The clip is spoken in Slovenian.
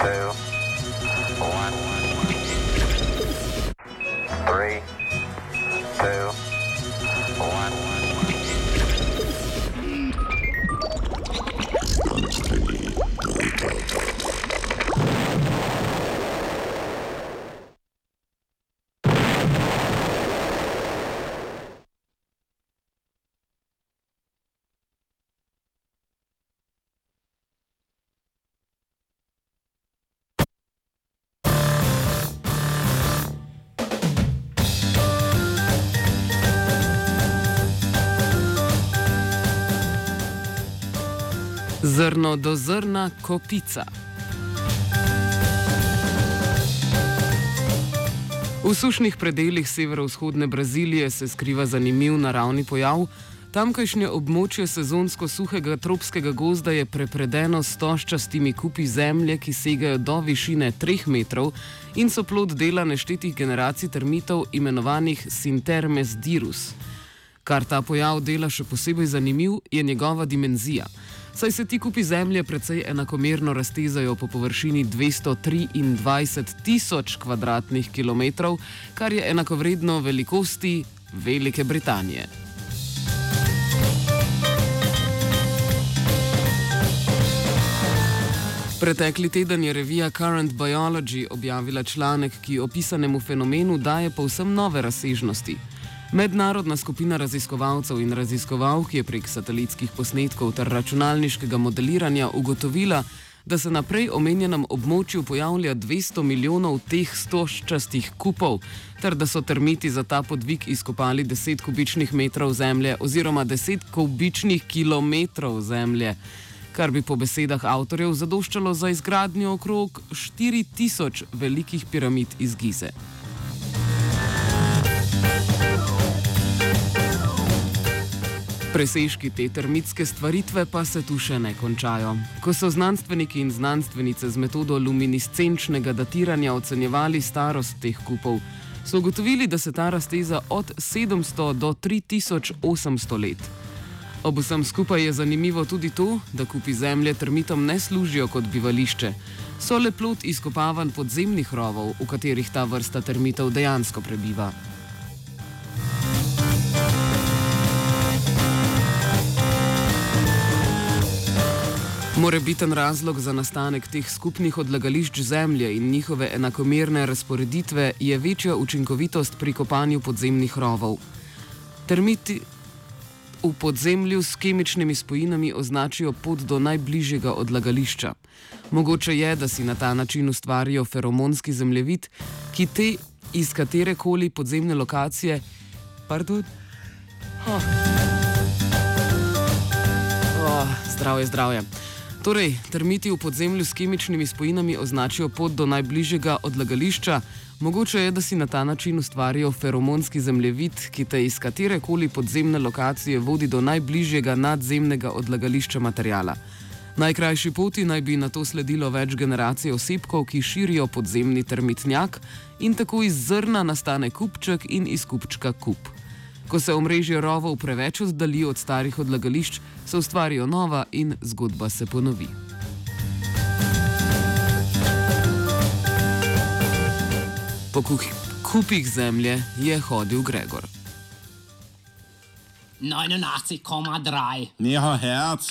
Brasil. Zrno do zrna, kopica. V sušnih predeljih severovzhodne Brazilije se skriva zanimiv naravni pojav. Tamkajšnje območje sezonsko suhega tropskega gozda je prepredeno s toščastimi kupi zemlje, ki segajo do višine 3 metrov in so plod dela neštetih generacij termitov imenovanih Sintermes dirus. Kar ta pojav dela še posebej zanimiv, je njegova dimenzija. Saj se ti kupi zemlje precej enakomerno raztezajo po površini 223 tisoč km2, kar je enakovredno velikosti Velike Britanije. Pretekli teden je revija Current Biology objavila članek, ki opisanemu fenomenu daje povsem nove razsežnosti. Mednarodna skupina raziskovalcev in raziskovalk je prek satelitskih posnetkov ter računalniškega modeliranja ugotovila, da se na prej omenjenem območju pojavlja 200 milijonov teh stoščastih kupov, ter da so termiti za ta podvig izkopali 10 kubičnih metrov zemlje oziroma 10 kubičnih kilometrov zemlje, kar bi po besedah avtorjev zadoščalo za izgradnjo okrog 4000 velikih piramid iz Gize. Presežki te termitske stvaritve pa se tu še ne končajo. Ko so znanstveniki in znanstvenice z metodo luminiscenčnega datiranja ocenjevali starost teh kupov, so ugotovili, da se ta razteza od 700 do 3800 let. Ob vsem skupaj je zanimivo tudi to, da kupi zemlje termitom ne služijo kot bivališče, so le plot izkopavan podzemnih rovov, v katerih ta vrsta termitov dejansko prebiva. Morebiten razlog za nastanek teh skupnih odlagališč zemlje in njihove enakomerne razporeditve je večja učinkovitost pri kopanju podzemnih rovov. Termiti v podzemlju s kemičnimi spojinami označijo pot do najbližjega odlagališča. Mogoče je, da si na ta način ustvarijo feromonski zemljevid, ki te iz katerekoli podzemne lokacije. Pardon? Oh. Oh, zdravje, zdravje. Torej, termiti v podzemlju s kemičnimi spojinami označijo pot do najbližjega odlagališča. Mogoče je, da si na ta način ustvarijo feromonski zemljevid, ki te iz katerekoli podzemne lokacije vodi do najbližjega nadzemnega odlagališča materijala. Najkrajši poti naj bi na to sledilo več generacij osebkov, ki širijo podzemni termitnjak in tako iz zrna nastane kupček in iz kupčka kup. Ko se omrežje rovov preveč oddalji od starih odlagališč, se ustvarijo nova in zgodba se ponovi. Po kupih zemlje je hodil Gregor. 89,3. Ni har herc.